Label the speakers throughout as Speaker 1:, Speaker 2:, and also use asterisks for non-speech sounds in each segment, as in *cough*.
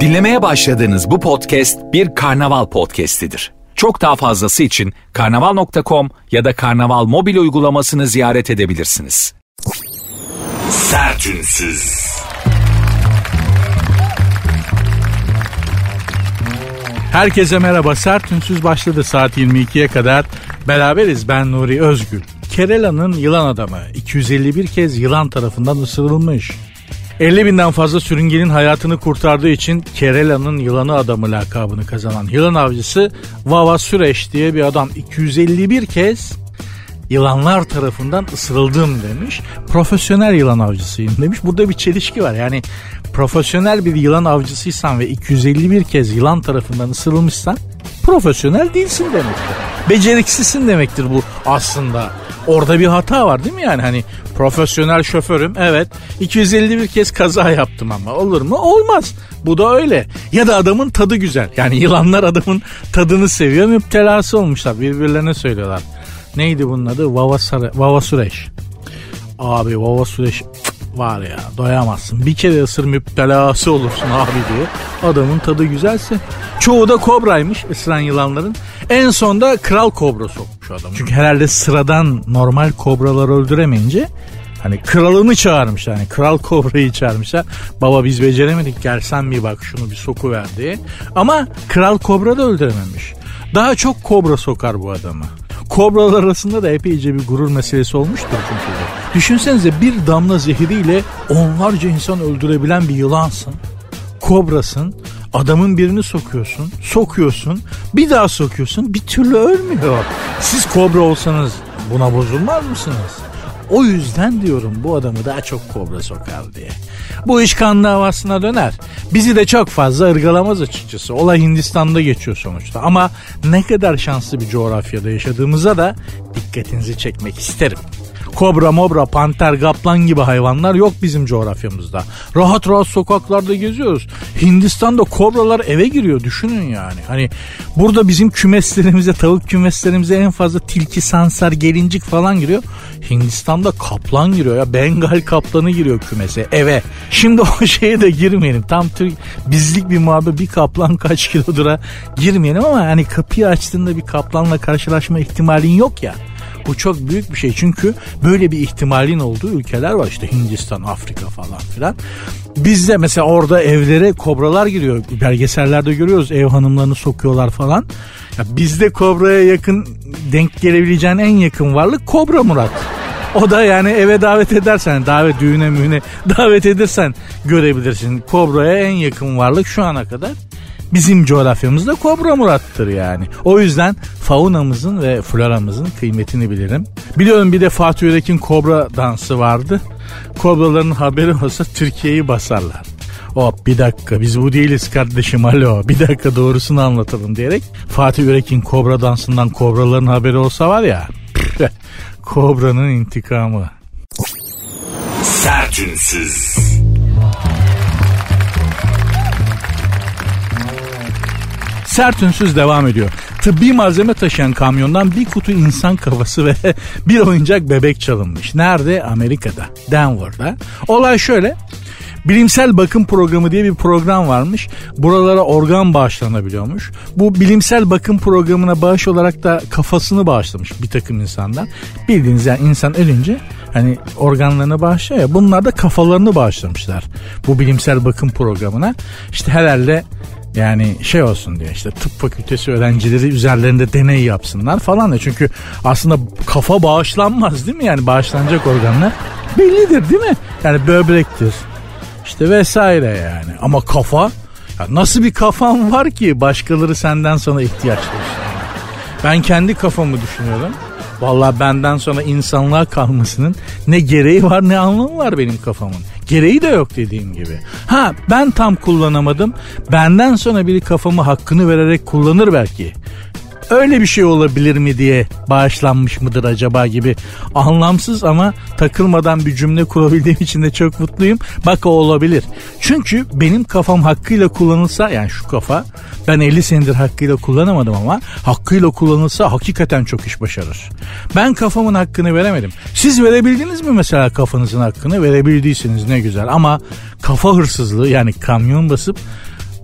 Speaker 1: Dinlemeye başladığınız bu podcast bir karnaval podcastidir. Çok daha fazlası için karnaval.com ya da karnaval mobil uygulamasını ziyaret edebilirsiniz. Sertünsüz.
Speaker 2: Herkese merhaba. Sert Ünsüz başladı saat 22'ye kadar. Beraberiz ben Nuri Özgül. Kerala'nın yılan adamı 251 kez yılan tarafından ısırılmış. 50 binden fazla sürüngenin hayatını kurtardığı için Kerala'nın yılanı adamı lakabını kazanan yılan avcısı Vava Süreş diye bir adam 251 kez yılanlar tarafından ısırıldım demiş. Profesyonel yılan avcısıyım demiş. Burada bir çelişki var. Yani profesyonel bir yılan avcısıysan ve 251 kez yılan tarafından ısırılmışsan profesyonel değilsin demektir. Beceriksizsin demektir bu aslında. Orada bir hata var değil mi yani hani profesyonel şoförüm evet 251 kez kaza yaptım ama olur mu? Olmaz. Bu da öyle. Ya da adamın tadı güzel. Yani yılanlar adamın tadını seviyor müptelası olmuşlar birbirlerine söylüyorlar. Neydi bunun adı? Vava, Sare, Vava Süreş. Abi Vava Süreş var ya doyamazsın. Bir kere ısır müptelası olursun abi diye. Adamın tadı güzelse. Çoğu da kobraymış ısıran yılanların. En sonda kral kobra sokmuş adam. Çünkü herhalde sıradan normal kobraları öldüremeyince Hani kralını çağırmış yani kral kobrayı çağırmışlar. Baba biz beceremedik gelsen bir bak şunu bir soku ver. Ama kral kobra da öldürememiş. Daha çok kobra sokar bu adamı. Kobralar arasında da epeyce bir gurur meselesi olmuştur çünkü. Düşünsenize bir damla zehiriyle onlarca insan öldürebilen bir yılansın. Kobrasın. Adamın birini sokuyorsun, sokuyorsun, bir daha sokuyorsun, bir türlü ölmüyor. Siz kobra olsanız buna bozulmaz mısınız? O yüzden diyorum bu adamı daha çok kobra sokar diye. Bu iş kan davasına döner. Bizi de çok fazla ırgalamaz açıkçası. Olay Hindistan'da geçiyor sonuçta. Ama ne kadar şanslı bir coğrafyada yaşadığımıza da dikkatinizi çekmek isterim. Kobra, mobra, panter, kaplan gibi hayvanlar yok bizim coğrafyamızda. Rahat rahat sokaklarda geziyoruz. Hindistan'da kobralar eve giriyor düşünün yani. Hani burada bizim kümeslerimize, tavuk kümeslerimize en fazla tilki, sansar, gelincik falan giriyor. Hindistan'da kaplan giriyor ya. Bengal kaplanı giriyor kümese eve. Şimdi o şeye de girmeyelim. Tam Türk bizlik bir muhabbet bir kaplan kaç kilodura girmeyelim ama hani kapıyı açtığında bir kaplanla karşılaşma ihtimalin yok ya. Bu çok büyük bir şey çünkü böyle bir ihtimalin olduğu ülkeler var işte Hindistan, Afrika falan filan. Bizde mesela orada evlere kobralar giriyor. Belgesellerde görüyoruz ev hanımlarını sokuyorlar falan. Ya bizde kobraya yakın denk gelebileceğin en yakın varlık Kobra Murat. O da yani eve davet edersen, davet düğüne mühüne davet edersen görebilirsin. Kobra'ya en yakın varlık şu ana kadar bizim coğrafyamızda Kobra Murat'tır yani. O yüzden faunamızın ve floramızın kıymetini bilirim. Biliyorum bir de Fatih Yürek'in Kobra dansı vardı. Kobraların haberi olsa Türkiye'yi basarlar. Hop bir dakika biz bu değiliz kardeşim alo bir dakika doğrusunu anlatalım diyerek Fatih Yürek'in kobra dansından kobraların haberi olsa var ya *laughs* kobranın intikamı.
Speaker 1: Sertünsüz.
Speaker 2: Sert ünsüz devam ediyor. Tıbbi malzeme taşıyan kamyondan bir kutu insan kafası ve *laughs* bir oyuncak bebek çalınmış. Nerede? Amerika'da. Denver'da. Olay şöyle. Bilimsel bakım programı diye bir program varmış. Buralara organ bağışlanabiliyormuş. Bu bilimsel bakım programına bağış olarak da kafasını bağışlamış bir takım insanlar. Bildiğiniz yani insan ölünce hani organlarını bağışlıyor ya bunlar da kafalarını bağışlamışlar. Bu bilimsel bakım programına. İşte herhalde yani şey olsun diye işte tıp fakültesi öğrencileri üzerlerinde deney yapsınlar falan da çünkü aslında kafa bağışlanmaz değil mi yani bağışlanacak organlar bellidir değil mi? Yani böbrektir işte vesaire yani ama kafa ya nasıl bir kafam var ki başkaları senden sonra ihtiyaç duysun. Ben kendi kafamı düşünüyorum. Valla benden sonra insanlığa kalmasının ne gereği var ne anlamı var benim kafamın. Gereği de yok dediğim gibi. Ha ben tam kullanamadım. Benden sonra biri kafamı hakkını vererek kullanır belki. Öyle bir şey olabilir mi diye bağışlanmış mıdır acaba gibi anlamsız ama takılmadan bir cümle kurabildiğim *laughs* için de çok mutluyum. Bak o olabilir. Çünkü benim kafam hakkıyla kullanılsa yani şu kafa ben 50 senedir hakkıyla kullanamadım ama hakkıyla kullanılsa hakikaten çok iş başarır. Ben kafamın hakkını veremedim. Siz verebildiniz mi mesela kafanızın hakkını? Verebildiyseniz ne güzel ama kafa hırsızlığı yani kamyon basıp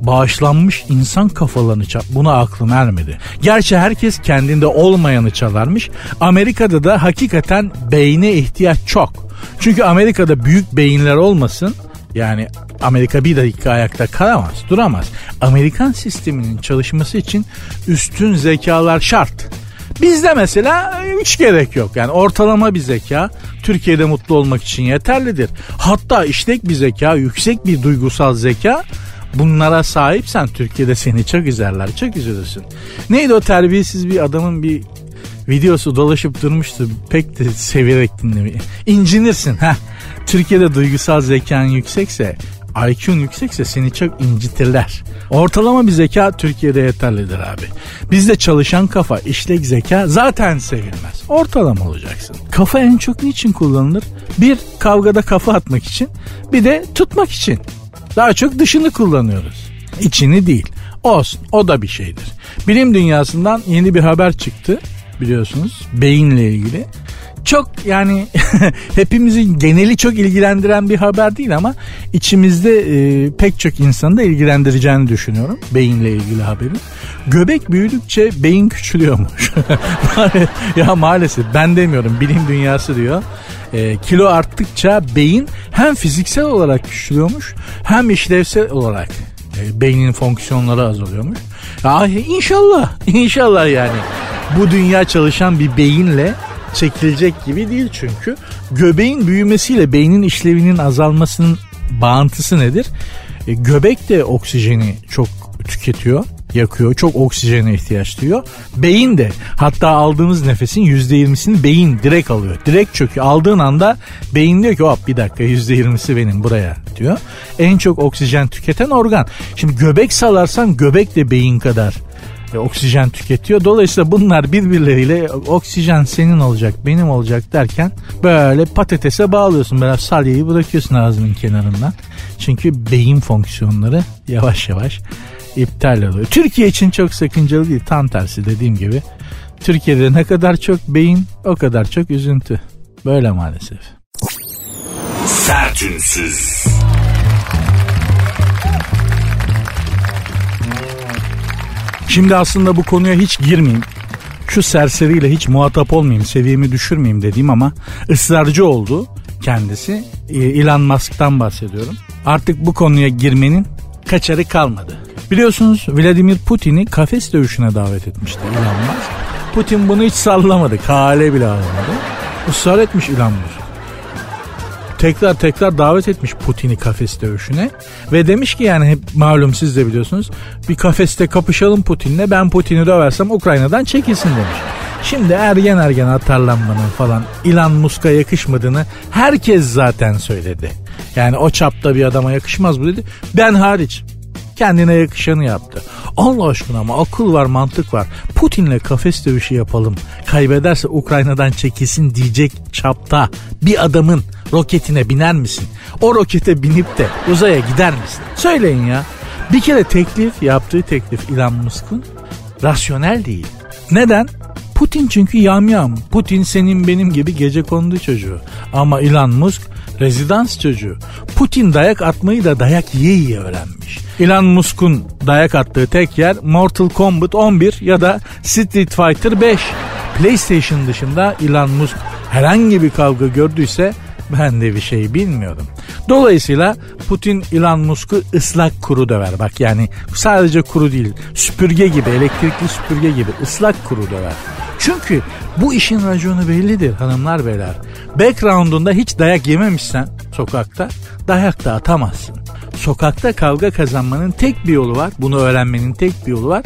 Speaker 2: bağışlanmış insan kafalarını çal. Buna aklım ermedi. Gerçi herkes kendinde olmayanı çalarmış. Amerika'da da hakikaten beyne ihtiyaç çok. Çünkü Amerika'da büyük beyinler olmasın yani Amerika bir dakika ayakta kalamaz, duramaz. Amerikan sisteminin çalışması için üstün zekalar şart. Bizde mesela hiç gerek yok. Yani ortalama bir zeka Türkiye'de mutlu olmak için yeterlidir. Hatta işlek bir zeka, yüksek bir duygusal zeka bunlara sahipsen Türkiye'de seni çok üzerler, çok üzülürsün. Neydi o terbiyesiz bir adamın bir videosu dolaşıp durmuştu. Pek de severek dinlemeyi. İncinirsin. Heh. Türkiye'de duygusal zekan yüksekse IQ'un yüksekse seni çok incitirler. Ortalama bir zeka Türkiye'de yeterlidir abi. Bizde çalışan kafa, işlek zeka zaten sevilmez. Ortalama olacaksın. Kafa en çok niçin kullanılır? Bir, kavgada kafa atmak için. Bir de tutmak için. Daha çok dışını kullanıyoruz. İçini değil. Olsun o da bir şeydir. Bilim dünyasından yeni bir haber çıktı biliyorsunuz beyinle ilgili. Çok yani *laughs* hepimizin geneli çok ilgilendiren bir haber değil ama içimizde e, pek çok insanı da ilgilendireceğini düşünüyorum beyinle ilgili haberin. Göbek büyüdükçe beyin küçülüyormuş. *laughs* ya maalesef ben demiyorum bilim dünyası diyor. E, kilo arttıkça beyin hem fiziksel olarak küçülüyormuş hem işlevsel olarak e, beynin fonksiyonları azalıyormuş. Ya inşallah, *laughs* inşallah yani. Bu dünya çalışan bir beyinle çekilecek gibi değil çünkü. Göbeğin büyümesiyle beynin işlevinin azalmasının bağıntısı nedir? E, göbek de oksijeni çok tüketiyor yakıyor. Çok oksijene ihtiyaç duyuyor. Beyin de hatta aldığımız nefesin %20'sini beyin direkt alıyor. Direkt çöküyor. Aldığın anda beyin diyor ki hop bir dakika %20'si benim buraya diyor. En çok oksijen tüketen organ. Şimdi göbek salarsan göbek de beyin kadar e, oksijen tüketiyor. Dolayısıyla bunlar birbirleriyle oksijen senin olacak benim olacak derken böyle patatese bağlıyorsun. Böyle salyayı bırakıyorsun ağzının kenarından. Çünkü beyin fonksiyonları yavaş yavaş iptal oluyor. Türkiye için çok sakıncalı değil. Tam tersi dediğim gibi. Türkiye'de ne kadar çok beyin o kadar çok üzüntü. Böyle maalesef. Sertünsüz. Şimdi aslında bu konuya hiç girmeyeyim. Şu serseriyle hiç muhatap olmayayım, seviyemi düşürmeyeyim dediğim ama ısrarcı oldu kendisi. Ee, Elon Musk'tan bahsediyorum. Artık bu konuya girmenin kaçarı kalmadı. Biliyorsunuz Vladimir Putin'i kafes dövüşüne davet etmişti Elon Musk. Putin bunu hiç sallamadı. Kale bile almadı. Israr etmiş Elon Musk tekrar tekrar davet etmiş Putin'i kafes dövüşüne ve demiş ki yani hep malum siz de biliyorsunuz bir kafeste kapışalım Putin'le ben Putin'i döversem Ukrayna'dan çekilsin demiş. Şimdi ergen ergen atarlanmanın falan Elon Musk'a yakışmadığını herkes zaten söyledi. Yani o çapta bir adama yakışmaz bu dedi. Ben hariç kendine yakışanı yaptı. Allah aşkına ama akıl var mantık var. Putin'le kafes dövüşü yapalım. Kaybederse Ukrayna'dan çekilsin diyecek çapta bir adamın roketine biner misin? O rokete binip de uzaya gider misin? Söyleyin ya. Bir kere teklif yaptığı teklif Elon Musk'un rasyonel değil. Neden? Putin çünkü yamyam. Putin senin benim gibi gece kondu çocuğu. Ama Elon Musk rezidans çocuğu. Putin dayak atmayı da dayak yiye yiye öğrenmiş. Elon Musk'un dayak attığı tek yer Mortal Kombat 11 ya da Street Fighter 5. PlayStation dışında Elon Musk herhangi bir kavga gördüyse ben de bir şey bilmiyorum. Dolayısıyla Putin Elon Musk'u ıslak kuru döver. Bak yani sadece kuru değil süpürge gibi elektrikli süpürge gibi ıslak kuru döver. Çünkü bu işin raconu bellidir hanımlar beyler. Background'unda hiç dayak yememişsen sokakta dayak da atamazsın. Sokakta kavga kazanmanın tek bir yolu var. Bunu öğrenmenin tek bir yolu var.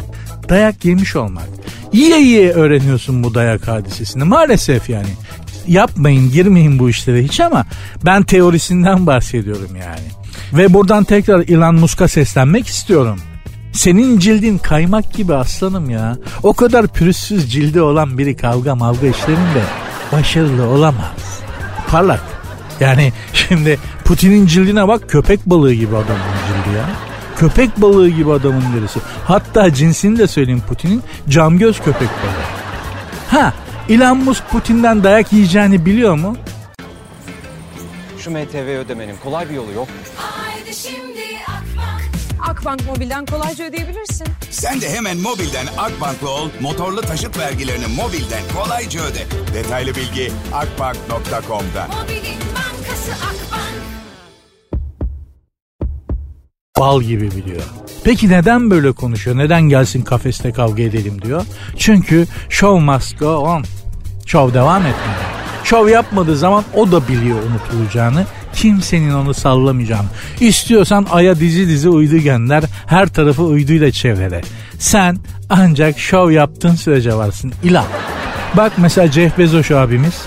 Speaker 2: Dayak yemiş olmak. Yiye yiye öğreniyorsun bu dayak hadisesini. Maalesef yani. Yapmayın girmeyin bu işlere hiç ama ben teorisinden bahsediyorum yani. Ve buradan tekrar Elon Musk'a seslenmek istiyorum. Senin cildin kaymak gibi aslanım ya. O kadar pürüzsüz cildi olan biri kavga mavga işlerinde başarılı olamaz. Parlak. Yani şimdi Putin'in cildine bak köpek balığı gibi adamın cildi ya. Köpek balığı gibi adamın derisi. Hatta cinsini de söyleyeyim Putin'in cam göz köpek balığı. Ha Elon Musk Putin'den dayak yiyeceğini biliyor mu?
Speaker 3: Şu MTV ödemenin kolay bir yolu yok.
Speaker 4: Haydi şimdi Akbank. Mobil'den kolayca ödeyebilirsin.
Speaker 5: Sen de hemen mobilden Akbank'la ol, motorlu taşıt vergilerini mobilden kolayca öde. Detaylı bilgi akbank.com'da.
Speaker 4: Mobilin bankası Akbank.
Speaker 2: Bal gibi biliyor. Peki neden böyle konuşuyor? Neden gelsin kafeste kavga edelim diyor? Çünkü show must go on. Show devam etmeli. Show yapmadığı zaman o da biliyor unutulacağını. Kimsenin onu sallamayacağını. İstiyorsan aya dizi dizi uydu gönder. Her tarafı uyduyla çevrele. Sen ancak show yaptığın sürece varsın. İlah. Bak mesela Jeff Bezos abimiz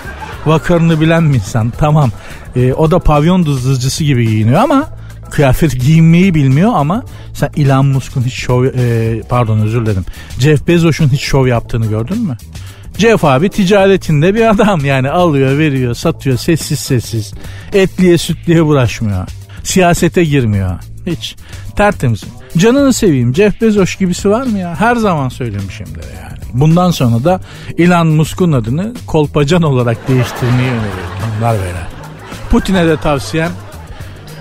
Speaker 2: vakarını bilen bir insan. Tamam e, o da pavyon dızlıcısı gibi giyiniyor ama kıyafet giyinmeyi bilmiyor ama sen Elon Musk'un hiç şov e, pardon özür dilerim. Jeff Bezos'un hiç şov yaptığını gördün mü? Jeff abi ticaretinde bir adam yani alıyor veriyor satıyor sessiz sessiz. Etliye sütliye uğraşmıyor siyasete girmiyor. Hiç. Tertemiz. Canını seveyim Jeff Bezos gibisi var mı ya? Her zaman söylemişimdir yani. Bundan sonra da Elon Musk'un adını kolpacan olarak değiştirmeyi öneriyorum. Bunlar beyler. Putin'e de tavsiyem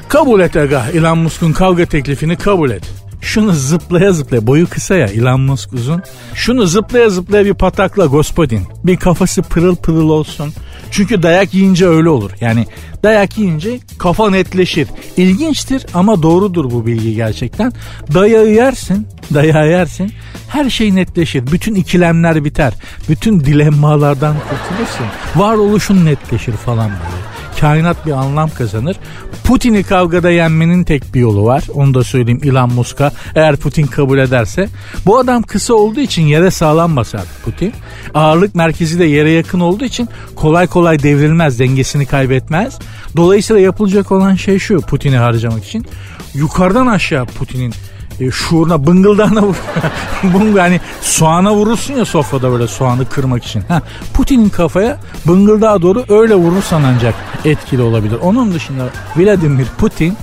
Speaker 2: Kabul et aga. Elon Musk'un kavga teklifini kabul et. Şunu zıplaya zıplaya boyu kısa ya Elon Musk uzun. Şunu zıplaya zıplaya bir patakla gospodin. Bir kafası pırıl pırıl olsun. Çünkü dayak yiyince öyle olur. Yani dayak yiyince kafa netleşir. İlginçtir ama doğrudur bu bilgi gerçekten. Dayağı yersin, dayağı yersin. Her şey netleşir. Bütün ikilemler biter. Bütün dilemmalardan kurtulursun. Varoluşun netleşir falan böyle kainat bir anlam kazanır. Putin'i kavgada yenmenin tek bir yolu var. Onu da söyleyeyim Elon Musk'a. Eğer Putin kabul ederse. Bu adam kısa olduğu için yere sağlam basar Putin. Ağırlık merkezi de yere yakın olduğu için kolay kolay devrilmez, dengesini kaybetmez. Dolayısıyla yapılacak olan şey şu Putin'i harcamak için. Yukarıdan aşağı Putin'in e, şuuruna bıngıldağına vur. *laughs* Bung yani soğana vurursun ya sofrada böyle soğanı kırmak için. Ha, Putin'in kafaya bıngıldağa doğru öyle vurursan ancak etkili olabilir. Onun dışında Vladimir Putin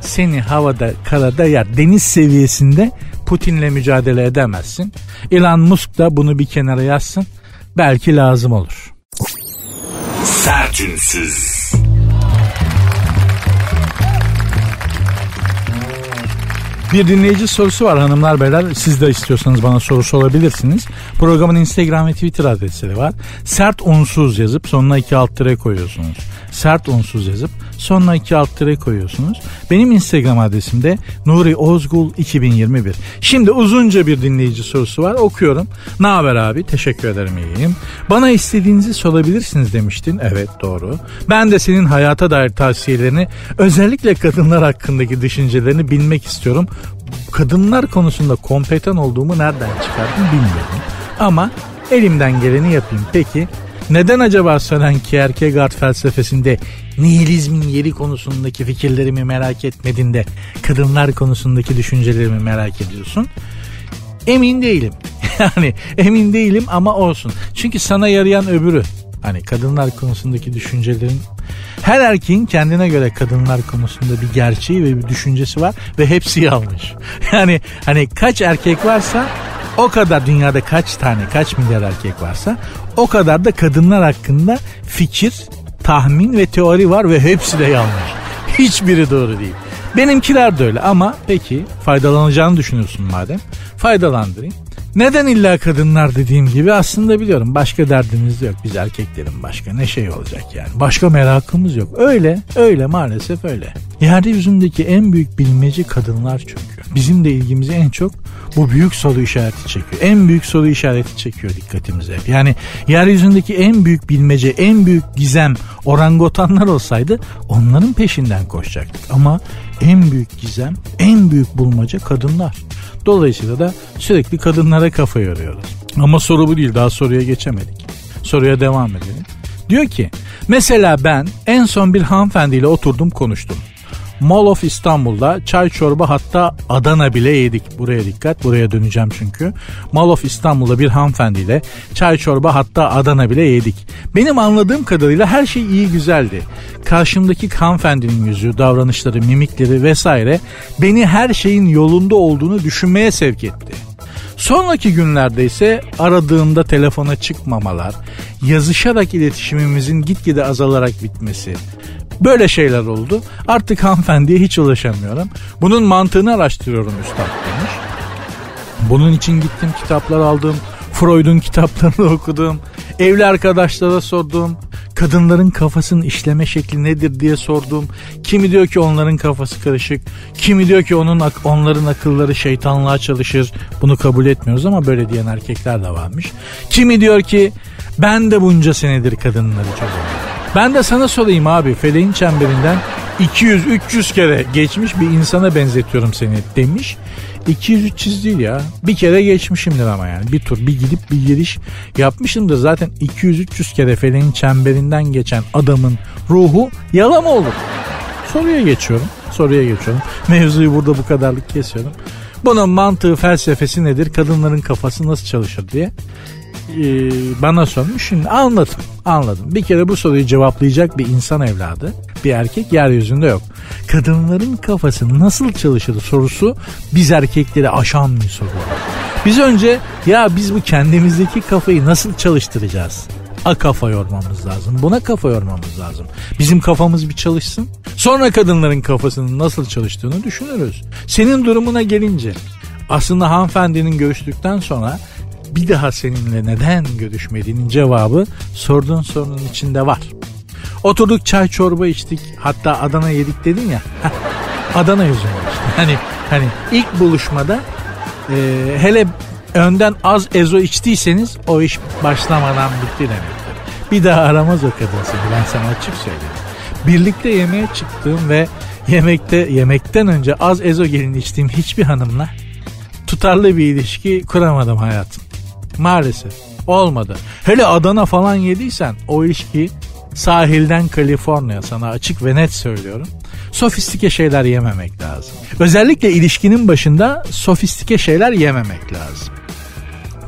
Speaker 2: seni havada karada yer. Deniz seviyesinde Putin'le mücadele edemezsin. Elon Musk da bunu bir kenara yazsın. Belki lazım olur.
Speaker 1: Sertünsüz.
Speaker 2: Bir dinleyici sorusu var hanımlar beyler. Siz de istiyorsanız bana soru sorabilirsiniz. Programın Instagram ve Twitter adresleri var. Sert unsuz yazıp sonuna iki alt tire koyuyorsunuz. Sert unsuz yazıp sonuna iki alt tire koyuyorsunuz. Benim Instagram adresim de Nuri Ozgul 2021. Şimdi uzunca bir dinleyici sorusu var. Okuyorum. Ne haber abi? Teşekkür ederim iyiyim. Bana istediğinizi sorabilirsiniz demiştin. Evet doğru. Ben de senin hayata dair tavsiyelerini özellikle kadınlar hakkındaki düşüncelerini bilmek istiyorum. Kadınlar konusunda kompetan olduğumu nereden çıkardım bilmiyorum. Ama elimden geleni yapayım. Peki neden acaba Søren Kierkegaard felsefesinde nihilizmin yeri konusundaki fikirlerimi merak etmedin de kadınlar konusundaki düşüncelerimi merak ediyorsun? Emin değilim. *laughs* Yani emin değilim ama olsun. Çünkü sana yarayan öbürü. Hani kadınlar konusundaki düşüncelerin her erkeğin kendine göre kadınlar konusunda bir gerçeği ve bir düşüncesi var ve hepsi yanlış. *laughs* Yani hani kaç erkek varsa o kadar dünyada kaç tane kaç milyar erkek varsa o kadar da kadınlar hakkında fikir, tahmin ve teori var ve hepsi de yanlış. Hiçbiri doğru değil. Benimkiler de öyle ama peki faydalanacağını düşünüyorsun madem. Faydalandırayım. Neden illa kadınlar dediğim gibi aslında biliyorum başka derdimiz yok biz erkeklerin başka ne şey olacak yani başka merakımız yok öyle öyle maalesef öyle yeryüzündeki en büyük bilmece kadınlar çünkü bizim de ilgimizi en çok bu büyük soru işareti çekiyor en büyük soru işareti çekiyor dikkatimizi hep yani yeryüzündeki en büyük bilmece en büyük gizem orangotanlar olsaydı onların peşinden koşacaktık ama en büyük gizem en büyük bulmaca kadınlar Dolayısıyla da sürekli kadınlara kafa yoruyoruz. Ama soru bu değil daha soruya geçemedik. Soruya devam edelim. Diyor ki mesela ben en son bir hanımefendiyle oturdum konuştum. Mall of İstanbul'da çay çorba hatta Adana bile yedik. Buraya dikkat buraya döneceğim çünkü. Mall of İstanbul'da bir hanımefendiyle çay çorba hatta Adana bile yedik. Benim anladığım kadarıyla her şey iyi güzeldi. Karşımdaki hanımefendinin yüzü, davranışları, mimikleri vesaire beni her şeyin yolunda olduğunu düşünmeye sevk etti. Sonraki günlerde ise aradığımda telefona çıkmamalar, yazışarak iletişimimizin gitgide azalarak bitmesi. Böyle şeyler oldu. Artık hanımefendiye hiç ulaşamıyorum. Bunun mantığını araştırıyorum üstad demiş. Bunun için gittim kitaplar aldım. Freud'un kitaplarını *laughs* okudum. Evli arkadaşlara sordum. Kadınların kafasının işleme şekli nedir diye sordum. Kimi diyor ki onların kafası karışık. Kimi diyor ki onun onların akılları şeytanlığa çalışır. Bunu kabul etmiyoruz ama böyle diyen erkekler de varmış. Kimi diyor ki ben de bunca senedir kadınları çok Ben de sana sorayım abi feleğin çemberinden 200-300 kere geçmiş bir insana benzetiyorum seni demiş. 200-300 değil ya. Bir kere geçmişimdir ama yani. Bir tur bir gidip bir giriş yapmışımdır. Zaten 200-300 kere feleğin çemberinden geçen adamın ruhu yalan mı olur? Soruya geçiyorum. Soruya geçiyorum. Mevzuyu burada bu kadarlık kesiyorum. Bunun mantığı felsefesi nedir? Kadınların kafası nasıl çalışır diye e, bana sormuş. Şimdi anladım. Anladım. Bir kere bu soruyu cevaplayacak bir insan evladı, bir erkek yeryüzünde yok. Kadınların kafası nasıl çalışır sorusu biz erkekleri aşan bir soru. Biz önce ya biz bu kendimizdeki kafayı nasıl çalıştıracağız? A kafa yormamız lazım. Buna kafa yormamız lazım. Bizim kafamız bir çalışsın. Sonra kadınların kafasının nasıl çalıştığını düşünürüz. Senin durumuna gelince aslında hanımefendinin görüştükten sonra bir daha seninle neden görüşmediğinin cevabı sorduğun sorunun içinde var. Oturduk çay çorba içtik hatta Adana yedik dedin ya. Adana yüzünden işte. Hani, hani ilk buluşmada e, hele önden az ezo içtiyseniz o iş başlamadan bitti demektir. Bir daha aramaz o kadın seni ben sana açık söyleyeyim. Birlikte yemeğe çıktığım ve yemekte yemekten önce az ezo gelin içtiğim hiçbir hanımla tutarlı bir ilişki kuramadım hayatım. Maalesef olmadı. Hele Adana falan yediysen o ilişki sahilden Kaliforniya sana açık ve net söylüyorum. Sofistike şeyler yememek lazım. Özellikle ilişkinin başında sofistike şeyler yememek lazım.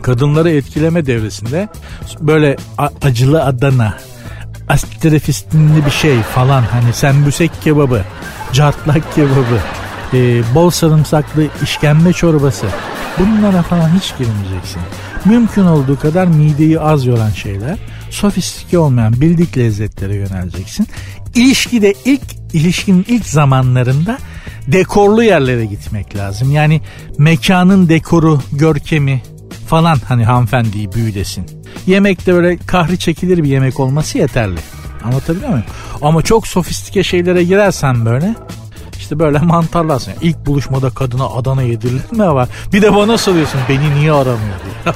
Speaker 2: Kadınları etkileme devresinde böyle acılı Adana, astrefistinli bir şey falan hani sembüsek kebabı, cartlak kebabı, e, bol sarımsaklı işkembe çorbası bunlara falan hiç girmeyeceksin. Mümkün olduğu kadar mideyi az yoran şeyler, sofistike olmayan bildik lezzetlere yöneleceksin. İlişkide ilk ilişkinin ilk zamanlarında dekorlu yerlere gitmek lazım. Yani mekanın dekoru, görkemi falan hani hanımefendiyi büyülesin. Yemekte böyle kahri çekilir bir yemek olması yeterli. Anlatabiliyor muyum? Ama çok sofistike şeylere girersen böyle işte böyle mantarlarsın. Yani ilk buluşmada kadına Adana yedirilir mi var? Bir de bana soruyorsun beni niye aramıyor diye.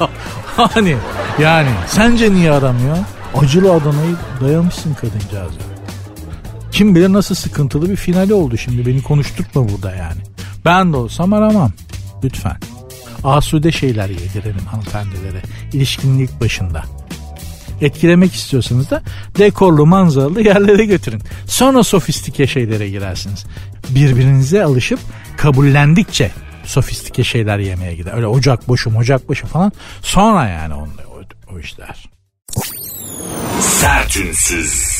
Speaker 2: *laughs* hani yani sence niye aramıyor? Acılı Adana'yı dayamışsın kadıncağıza. Kim bilir nasıl sıkıntılı bir finali oldu şimdi beni konuşturtma burada yani. Ben de olsam aramam. Lütfen. Asude şeyler yedirelim hanımefendilere. İlişkinin ilk başında. Etkilemek istiyorsanız da dekorlu manzaralı yerlere götürün. Sonra sofistike şeylere girersiniz. Birbirinize alışıp kabullendikçe sofistike şeyler yemeye gider. Öyle ocak boşu ocak boşu falan. Sonra yani o, o, o işler. Sertünsüz.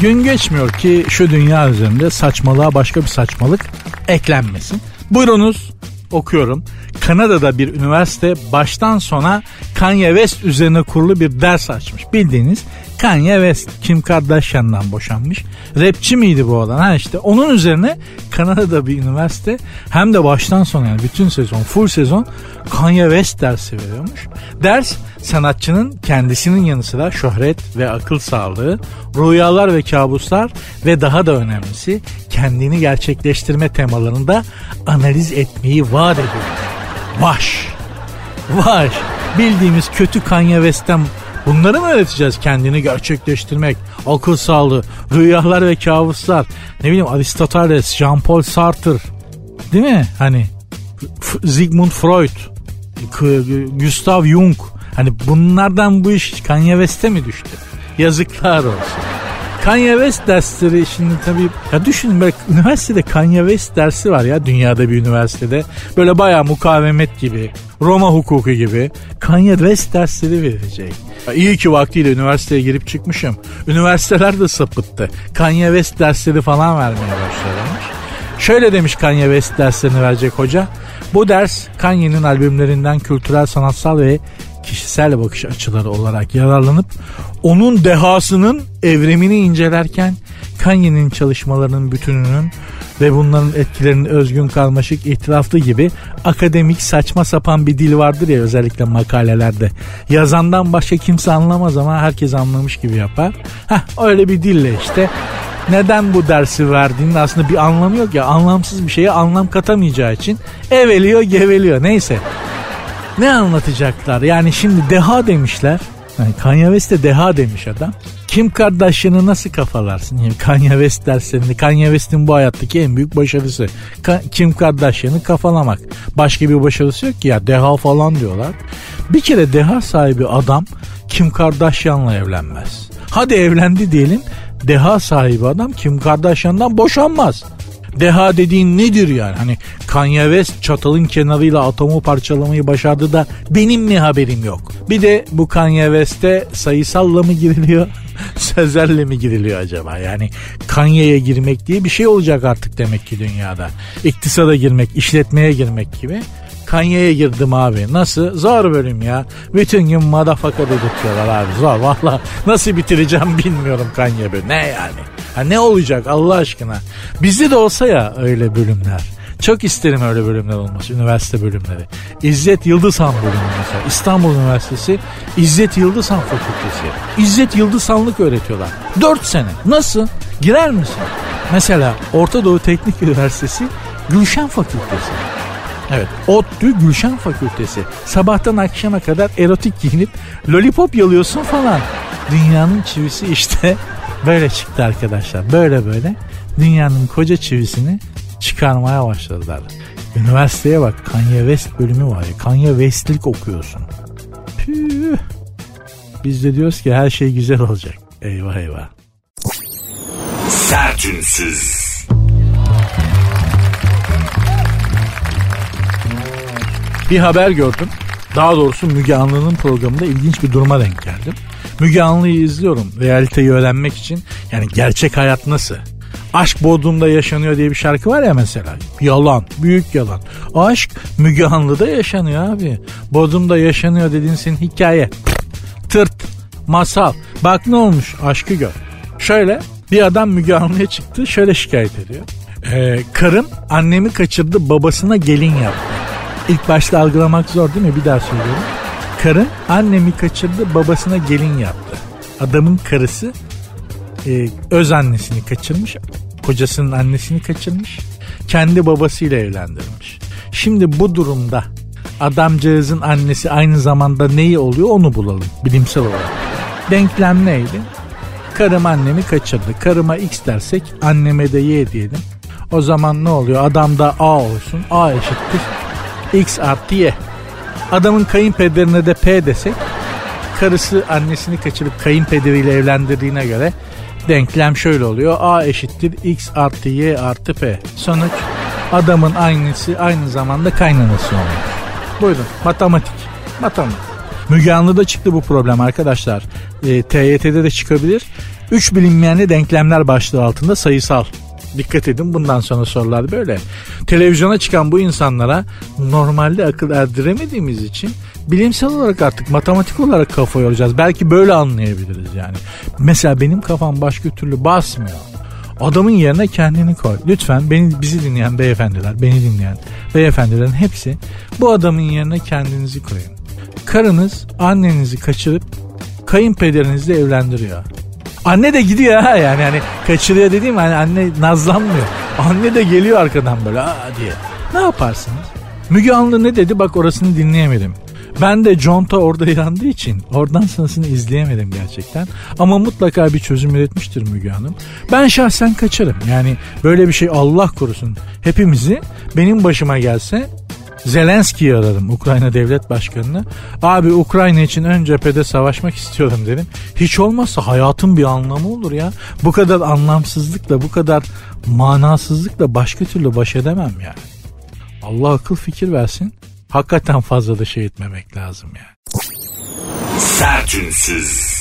Speaker 2: Gün geçmiyor ki şu dünya üzerinde saçmalığa başka bir saçmalık eklenmesin. Buyurunuz okuyorum. Kanada'da bir üniversite baştan sona Kanye West üzerine kurulu bir ders açmış. Bildiğiniz Kanye West Kim Kardashian'dan boşanmış. Rapçi miydi bu adam? Ha işte onun üzerine Kanada'da bir üniversite hem de baştan sona yani bütün sezon full sezon Kanye West dersi veriyormuş. Ders sanatçının kendisinin yanı sıra şöhret ve akıl sağlığı, rüyalar ve kabuslar ve daha da önemlisi kendini gerçekleştirme temalarında analiz etmeyi vaat ediyor. Vaş. Vaş. Bildiğimiz kötü Kanye West'ten Bunları mı öğreteceğiz? Kendini gerçekleştirmek, akıl sağlığı, rüyalar ve kabuslar. Ne bileyim Aristoteles, Jean-Paul Sartre. Değil mi? Hani Sigmund Freud, Gustav Jung. Hani bunlardan bu iş Kanye West'e mi düştü? Yazıklar olsun. Kanye West dersleri şimdi tabii ya düşünün böyle üniversitede Kanye West dersi var ya dünyada bir üniversitede. Böyle bayağı mukavemet gibi, Roma hukuku gibi Kanye West dersleri verecek. Ya iyi ki vaktiyle üniversiteye girip çıkmışım. Üniversiteler de sapıttı. Kanye West dersleri falan vermeye başlamış. Şöyle demiş Kanye West derslerini verecek hoca. Bu ders Kanye'nin albümlerinden kültürel, sanatsal ve kişisel bakış açıları olarak yararlanıp onun dehasının evrimini incelerken Kanye'nin çalışmalarının bütününün ve bunların etkilerinin özgün karmaşık itiraflı gibi akademik saçma sapan bir dil vardır ya özellikle makalelerde. Yazandan başka kimse anlamaz ama herkes anlamış gibi yapar. Heh öyle bir dille işte neden bu dersi verdiğinin aslında bir anlamı yok ya. Anlamsız bir şeye anlam katamayacağı için eveliyor geveliyor. Neyse. Ne anlatacaklar? Yani şimdi deha demişler. Yani Kanye West de deha demiş adam. Kim Kardashian'ı nasıl kafalarsın? Yani Kanye West derslerinde Kanye West'in bu hayattaki en büyük başarısı. Ka- Kim Kardashian'ı kafalamak. Başka bir başarısı yok ki ya deha falan diyorlar. Bir kere deha sahibi adam Kim Kardashian'la evlenmez. Hadi evlendi diyelim. Deha sahibi adam Kim Kardashian'dan boşanmaz. Deha dediğin nedir yani? Hani Kanye West çatalın kenarıyla atomu parçalamayı başardı da benim mi haberim yok? Bir de bu Kanye West'e sayısalla mı giriliyor? *laughs* Sözlerle mi giriliyor acaba? Yani Kanye'ye girmek diye bir şey olacak artık demek ki dünyada. İktisada girmek, işletmeye girmek gibi. Kanye'ye girdim abi. Nasıl? Zor bölüm ya. Bütün gün madafaka dedirtiyorlar abi. Zor *laughs* valla. Nasıl bitireceğim bilmiyorum Kanye bölüm. Ne yani? Ha ne olacak Allah aşkına? Bizde de olsa ya öyle bölümler. Çok isterim öyle bölümler olması, üniversite bölümleri. İzzet Yıldızhan bölümü mesela. İstanbul Üniversitesi İzzet Yıldızhan Fakültesi. İzzet Yıldızhanlık öğretiyorlar. 4 sene. Nasıl? Girer misin? Mesela Orta Doğu Teknik Üniversitesi Gülşen Fakültesi. Evet. ODTÜ Gülşen Fakültesi. Sabahtan akşama kadar erotik giyinip lollipop yalıyorsun falan. Dünyanın çivisi işte *laughs* böyle çıktı arkadaşlar. Böyle böyle dünyanın koca çivisini çıkarmaya başladılar. Üniversiteye bak Kanye West bölümü var ya. Kanye West'lik okuyorsun. Püh. Biz de diyoruz ki her şey güzel olacak. Eyvah eyvah.
Speaker 5: Sertünsüz.
Speaker 2: Bir haber gördüm. Daha doğrusu Müge Anlı'nın programında ilginç bir duruma denk geldim. Müge Anlı'yı izliyorum realiteyi öğrenmek için. Yani gerçek hayat nasıl? Aşk Bodrum'da yaşanıyor diye bir şarkı var ya mesela. Yalan, büyük yalan. Aşk Müge Anlı'da yaşanıyor abi. Bodrum'da yaşanıyor dediğin senin hikaye. Tırt, masal. Bak ne olmuş aşkı gör. Şöyle bir adam Müge Anlı'ya çıktı şöyle şikayet ediyor. Ee, karım annemi kaçırdı babasına gelin yaptı. İlk başta algılamak zor değil mi? Bir daha söylüyorum. Karın annemi kaçırdı babasına gelin yaptı. Adamın karısı e, öz annesini kaçırmış. Kocasının annesini kaçırmış. Kendi babasıyla evlendirmiş. Şimdi bu durumda adamcağızın annesi aynı zamanda neyi oluyor onu bulalım bilimsel olarak. Denklem neydi? Karım annemi kaçırdı. Karıma x dersek anneme de y diyelim. O zaman ne oluyor? Adamda a olsun. a eşittir x artı y. Adamın kayınpederine de p desek karısı annesini kaçırıp kayınpederiyle evlendirdiğine göre denklem şöyle oluyor. A eşittir x artı y artı p. Sonuç adamın aynısı aynı zamanda kaynanası oluyor. Buyurun matematik. Matematik. Müge Anlı'da çıktı bu problem arkadaşlar. E, TYT'de de çıkabilir. Üç bilinmeyenli denklemler başlığı altında sayısal Dikkat edin bundan sonra sorular böyle. Televizyona çıkan bu insanlara normalde akıl erdiremediğimiz için bilimsel olarak artık matematik olarak kafa yoracağız. Belki böyle anlayabiliriz yani. Mesela benim kafam başka türlü basmıyor. Adamın yerine kendini koy. Lütfen beni bizi dinleyen beyefendiler, beni dinleyen beyefendilerin hepsi bu adamın yerine kendinizi koyun. Karınız annenizi kaçırıp kayınpederinizle evlendiriyor. Anne de gidiyor ha yani hani kaçırıyor dediğim hani anne nazlanmıyor. Anne de geliyor arkadan böyle aa diye. Ne yaparsınız? Müge Anlı ne dedi bak orasını dinleyemedim. Ben de Conta orada yandığı için oradan sonrasını izleyemedim gerçekten. Ama mutlaka bir çözüm üretmiştir Müge Hanım. Ben şahsen kaçarım. Yani böyle bir şey Allah korusun hepimizi benim başıma gelse Zelenski'yi aradım Ukrayna devlet başkanını. Abi Ukrayna için ön cephede savaşmak istiyorum dedim. Hiç olmazsa hayatın bir anlamı olur ya. Bu kadar anlamsızlıkla bu kadar manasızlıkla başka türlü baş edemem yani. Allah akıl fikir versin. Hakikaten fazla da şey etmemek lazım yani.
Speaker 5: Sertünsüz.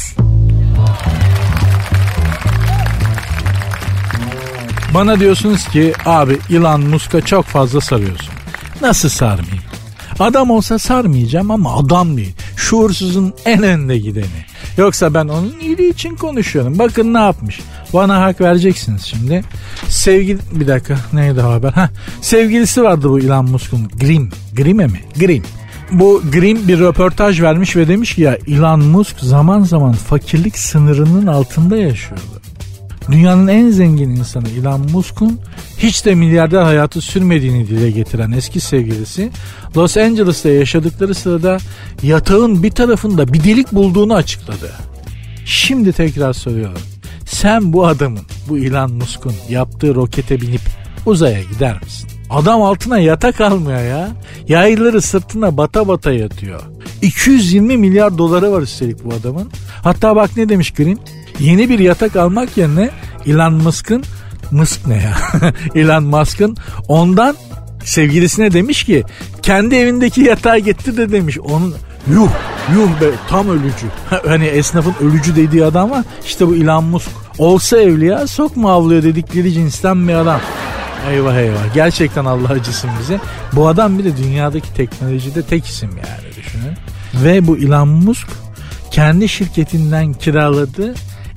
Speaker 2: Bana diyorsunuz ki abi Elon Musk'a çok fazla sarıyorsun. Nasıl sarmayayım? Adam olsa sarmayacağım ama adam değil. Şuursuzun en önde gideni. Yoksa ben onun iyiliği için konuşuyorum. Bakın ne yapmış. Bana hak vereceksiniz şimdi. Sevgili bir dakika neydi haber? Ha, sevgilisi vardı bu Elon Musk'un. Grim. Grim'e mi? Grim. Bu Grim bir röportaj vermiş ve demiş ki ya Elon Musk zaman zaman fakirlik sınırının altında yaşıyordu. Dünyanın en zengin insanı Elon Musk'un hiç de milyarder hayatı sürmediğini dile getiren eski sevgilisi Los Angeles'ta yaşadıkları sırada yatağın bir tarafında bir delik bulduğunu açıkladı. Şimdi tekrar soruyorum. Sen bu adamın, bu Elon Musk'un yaptığı rokete binip uzaya gider misin? Adam altına yatak almıyor ya. Yayları sırtına bata bata yatıyor. 220 milyar doları var üstelik bu adamın. Hatta bak ne demiş Green? Yeni bir yatak almak yerine Elon Musk'ın Musk ne ya? *laughs* Elon Musk'ın ondan sevgilisine demiş ki kendi evindeki yatağı getir de demiş. Onun yuh yuh be tam ölücü. hani esnafın ölücü dediği adam var. İşte bu Elon Musk. Olsa evliya sokma avlıyor dedikleri cinsten bir adam. Eyvah eyvah. Gerçekten Allah acısın bize. Bu adam bir de dünyadaki teknolojide tek isim yani düşünün. Ve bu Elon Musk kendi şirketinden kiraladığı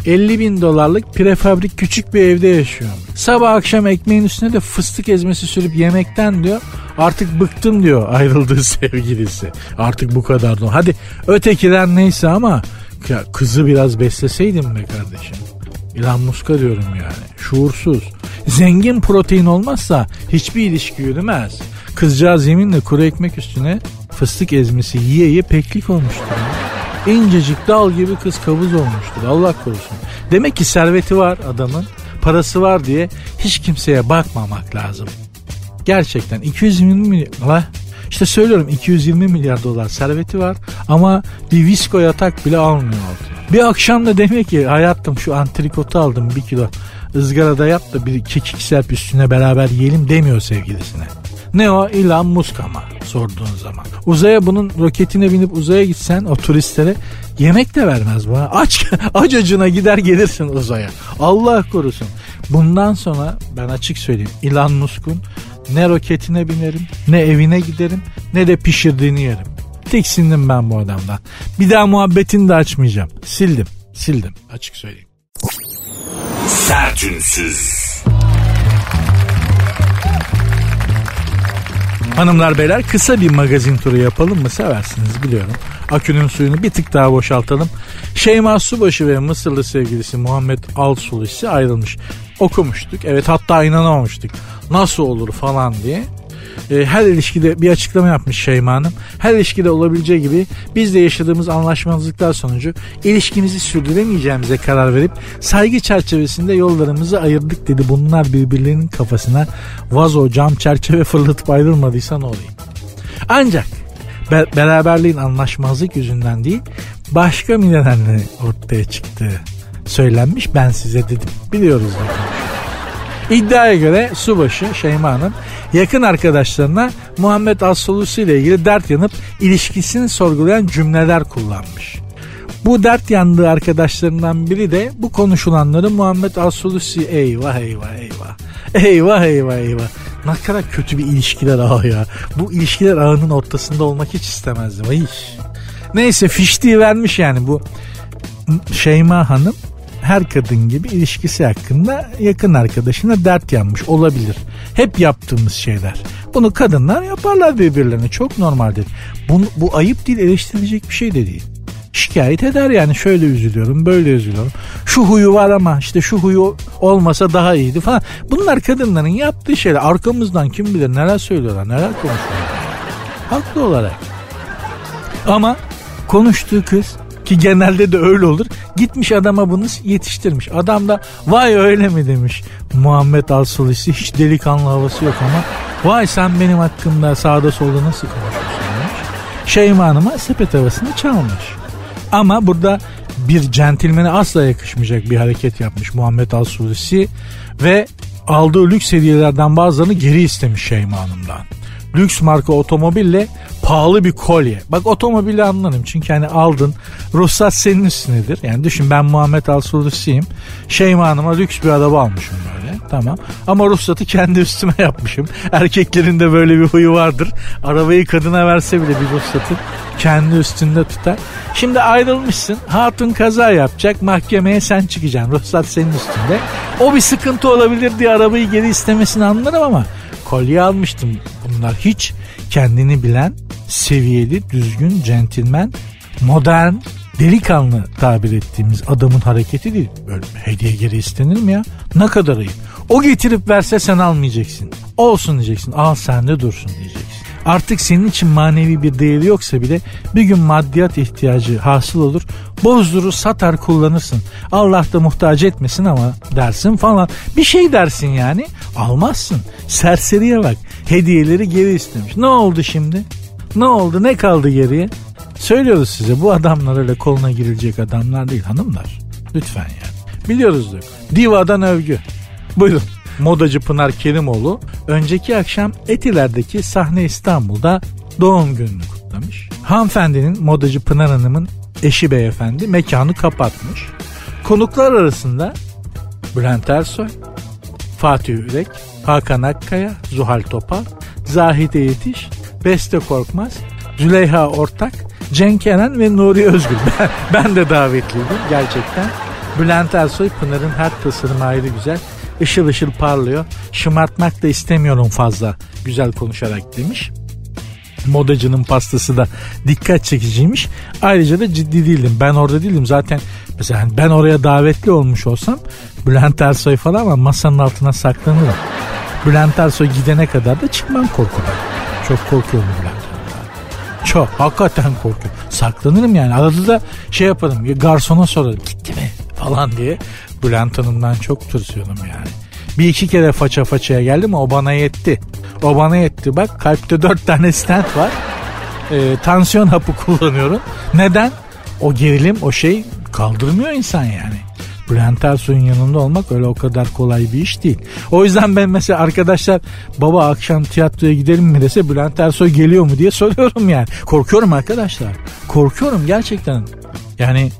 Speaker 2: 50 bin dolarlık prefabrik küçük bir evde yaşıyor. Sabah akşam ekmeğin üstüne de fıstık ezmesi sürüp yemekten diyor. Artık bıktım diyor ayrıldığı *laughs* sevgilisi. Artık bu kadar da. Hadi ötekiler neyse ama ya kızı biraz besleseydim be kardeşim. Elon Musk'a diyorum yani. Şuursuz. Zengin protein olmazsa hiçbir ilişki yürümez. Kızcağız yeminle kuru ekmek üstüne fıstık ezmesi yiye yiye peklik olmuştur. İncecik dal gibi kız kavuz olmuştur. Allah korusun. Demek ki serveti var adamın. Parası var diye hiç kimseye bakmamak lazım. Gerçekten 220 milyar... İşte söylüyorum 220 milyar dolar serveti var ama bir visko yatak bile almıyor. Bir akşam da demek ki hayatım şu antrikotu aldım bir kilo ızgarada yap da bir kekik serp üstüne beraber yiyelim demiyor sevgilisine. Ne o? Elon Musk ama sorduğun zaman. Uzaya bunun roketine binip uzaya gitsen o turistlere yemek de vermez buna. Aç, *laughs* aç acına gider gelirsin uzaya. Allah korusun. Bundan sonra ben açık söyleyeyim Elon Musk'un ne roketine binerim ne evine giderim ne de pişirdiğini yerim. Tiksindim ben bu adamdan. Bir daha muhabbetini de açmayacağım. Sildim. Sildim. Açık söyleyeyim.
Speaker 5: Sertünsüz.
Speaker 2: Hanımlar beyler kısa bir magazin turu yapalım mı seversiniz biliyorum. Akünün suyunu bir tık daha boşaltalım. Şeyma Subaşı ve Mısırlı sevgilisi Muhammed Al-Sulisi ayrılmış. Okumuştuk evet hatta inanamamıştık nasıl olur falan diye. E, her ilişkide bir açıklama yapmış Şeyma Hanım. Her ilişkide olabileceği gibi biz de yaşadığımız anlaşmazlıklar sonucu ilişkimizi sürdüremeyeceğimize karar verip saygı çerçevesinde yollarımızı ayırdık dedi. Bunlar birbirlerinin kafasına vazo, cam, çerçeve fırlatıp ayrılmadıysa ne olayım. Ancak be- beraberliğin anlaşmazlık yüzünden değil başka bir nedenle ortaya çıktı söylenmiş ben size dedim. Biliyoruz zaten. İddiaya göre subaşı Şeyma Hanım yakın arkadaşlarına Muhammed Assolusi ile ilgili dert yanıp ilişkisini sorgulayan cümleler kullanmış. Bu dert yandığı arkadaşlarından biri de bu konuşulanları Muhammed Assolusi eyvah eyvah eyvah. Eyvah eyvah eyvah. Ne kadar kötü bir ilişkiler ağı ya. Bu ilişkiler ağının ortasında olmak hiç istemezdim. Ay. Neyse fiştiği vermiş yani bu Şeyma Hanım her kadın gibi ilişkisi hakkında yakın arkadaşına dert yanmış olabilir. Hep yaptığımız şeyler. Bunu kadınlar yaparlar birbirlerine çok normaldir. Bu, bu ayıp değil eleştirilecek bir şey de değil. Şikayet eder yani şöyle üzülüyorum böyle üzülüyorum. Şu huyu var ama işte şu huyu olmasa daha iyiydi falan. Bunlar kadınların yaptığı şeyler. Arkamızdan kim bilir neler söylüyorlar neler konuşuyorlar. Haklı olarak. Ama konuştuğu kız Ki genelde de öyle olur. Gitmiş adama bunu yetiştirmiş. Adam da vay öyle mi demiş. Muhammed Al-Sulisi hiç delikanlı havası yok ama vay sen benim hakkımda sağda solda nasıl konuşuyorsun demiş. Şeyma Hanım'a sepet havasını çalmış. Ama burada bir centilmene asla yakışmayacak bir hareket yapmış Muhammed Al-Sulisi ve aldığı lüks hediyelerden bazılarını geri istemiş Şeyma Hanım'dan lüks marka otomobille pahalı bir kolye. Bak otomobili anlarım çünkü hani aldın ruhsat senin üstünedir. Yani düşün ben Muhammed Alsulusiyim. Şeyma Hanım'a lüks bir araba almışım böyle tamam. Ama ruhsatı kendi üstüme *laughs* yapmışım. Erkeklerin de böyle bir huyu vardır. Arabayı kadına verse bile bir ruhsatı kendi üstünde tutar. Şimdi ayrılmışsın. Hatun kaza yapacak. Mahkemeye sen çıkacaksın. Ruhsat senin üstünde. O bir sıkıntı olabilir diye arabayı geri istemesini anlarım ama kolye almıştım. Bunlar hiç kendini bilen, seviyeli, düzgün, centilmen, modern, delikanlı tabir ettiğimiz adamın hareketi değil. Böyle hediye geri istenir mi ya? Ne kadar ayıp. O getirip verse sen almayacaksın. Olsun diyeceksin. Al sende dursun diyeceksin. Artık senin için manevi bir değeri yoksa bile bir gün maddiyat ihtiyacı hasıl olur. Bozdurur satar kullanırsın. Allah da muhtaç etmesin ama dersin falan. Bir şey dersin yani almazsın. Serseriye bak hediyeleri geri istemiş. Ne oldu şimdi? Ne oldu ne kaldı geriye? Söylüyoruz size bu adamlar öyle koluna girilecek adamlar değil hanımlar. Lütfen yani. Biliyoruzdur. Diva'dan övgü. Buyurun modacı Pınar Kerimoğlu önceki akşam Etiler'deki sahne İstanbul'da doğum gününü kutlamış. Hanımefendinin modacı Pınar Hanım'ın eşi beyefendi mekanı kapatmış. Konuklar arasında Bülent Ersoy, Fatih Ürek, Hakan Akkaya, Zuhal Topal, Zahide Yetiş, Beste Korkmaz, Züleyha Ortak, Cenk Eren ve Nuri Özgül. *laughs* Ben, ben de davetliydim gerçekten. Bülent Ersoy Pınar'ın her tasarımı ayrı güzel ışıl ışıl parlıyor. Şımartmak da istemiyorum fazla güzel konuşarak demiş. Modacının pastası da dikkat çekiciymiş. Ayrıca da ciddi değildim. Ben orada değildim. Zaten mesela hani ben oraya davetli olmuş olsam Bülent Ersoy falan ama masanın altına saklanırım. Bülent Ersoy gidene kadar da çıkmam korkudan. Çok korkuyorum Bülent Çok hakikaten korkuyorum. Saklanırım yani. Arada da şey yaparım. Garsona sorarım. Gitti mi? Falan diye. Bülent Hanım'dan çok tırsıyorum yani. Bir iki kere faça façaya geldim o bana yetti. O bana yetti bak kalpte dört tane stent var. E, tansiyon hapı kullanıyorum. Neden? O gerilim o şey kaldırmıyor insan yani. Bülent Ersoy'un yanında olmak öyle o kadar kolay bir iş değil. O yüzden ben mesela arkadaşlar baba akşam tiyatroya gidelim mi dese Bülent Ersoy geliyor mu diye soruyorum yani. Korkuyorum arkadaşlar. Korkuyorum gerçekten. Yani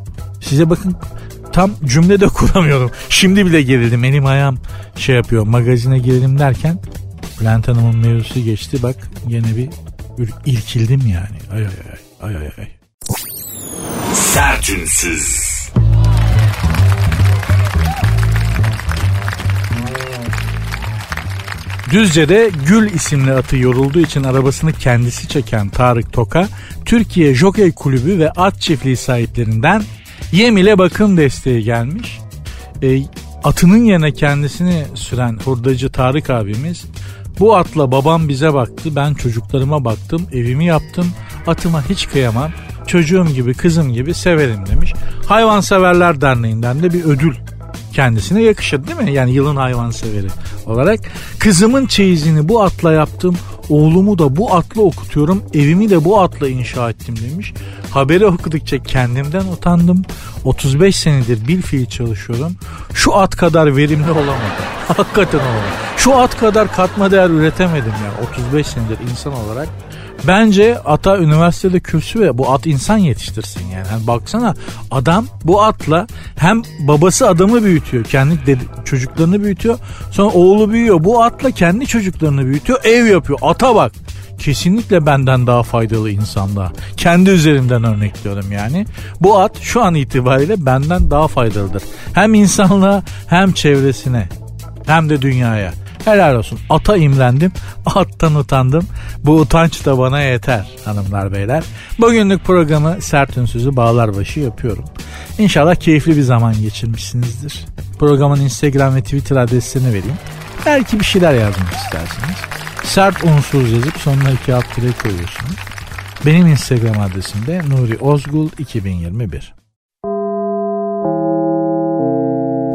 Speaker 2: size bakın tam cümle de *laughs* kuramıyorum. Şimdi bile gerildim. Elim ayağım şey yapıyor. Magazine girelim derken Bülent Hanım'ın mevzusu geçti. Bak yine bir ilkildim yani. Ay ay ay. Ay ay ay. Sertünsüz. Düzce'de Gül isimli atı yorulduğu için arabasını kendisi çeken Tarık Toka, Türkiye Jockey Kulübü ve at çiftliği sahiplerinden Yem ile bakım desteği gelmiş. E, atının yerine kendisini süren hurdacı Tarık abimiz bu atla babam bize baktı ben çocuklarıma baktım evimi yaptım atıma hiç kıyamam çocuğum gibi kızım gibi severim demiş. Hayvanseverler Derneği'nden de bir ödül kendisine yakışır değil mi? Yani yılın hayvanseveri olarak. Kızımın çeyizini bu atla yaptım. Oğlumu da bu atla okutuyorum. Evimi de bu atla inşa ettim demiş. Haberi okudukça kendimden utandım. 35 senedir bir fiil çalışıyorum. Şu at kadar verimli olamadım. *laughs* Hakikaten olamadım. Şu at kadar katma değer üretemedim ya. 35 senedir insan olarak Bence ata üniversitede kürsü ve bu at insan yetiştirsin yani. yani. Baksana adam bu atla hem babası adamı büyütüyor. Kendi dedi, çocuklarını büyütüyor. Sonra oğlu büyüyor. Bu atla kendi çocuklarını büyütüyor. Ev yapıyor. Ata bak. Kesinlikle benden daha faydalı insanlığa. Kendi üzerimden örnekliyorum yani. Bu at şu an itibariyle benden daha faydalıdır. Hem insanlığa hem çevresine hem de dünyaya. Helal olsun. Ata imrendim. *laughs* Attan utandım. Bu utanç da bana yeter hanımlar beyler. Bugünlük programı sert ünsüzü bağlar başı yapıyorum. İnşallah keyifli bir zaman geçirmişsinizdir. Programın Instagram ve Twitter adresini vereyim. Belki bir şeyler yazmak istersiniz. Sert unsuz yazıp sonuna iki alt koyuyorsunuz. Benim Instagram adresim de Nuri Ozgul 2021.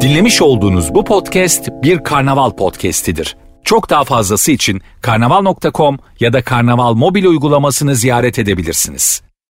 Speaker 1: Dinlemiş olduğunuz bu podcast bir karnaval podcastidir. Çok daha fazlası için karnaval.com ya da karnaval mobil uygulamasını ziyaret edebilirsiniz.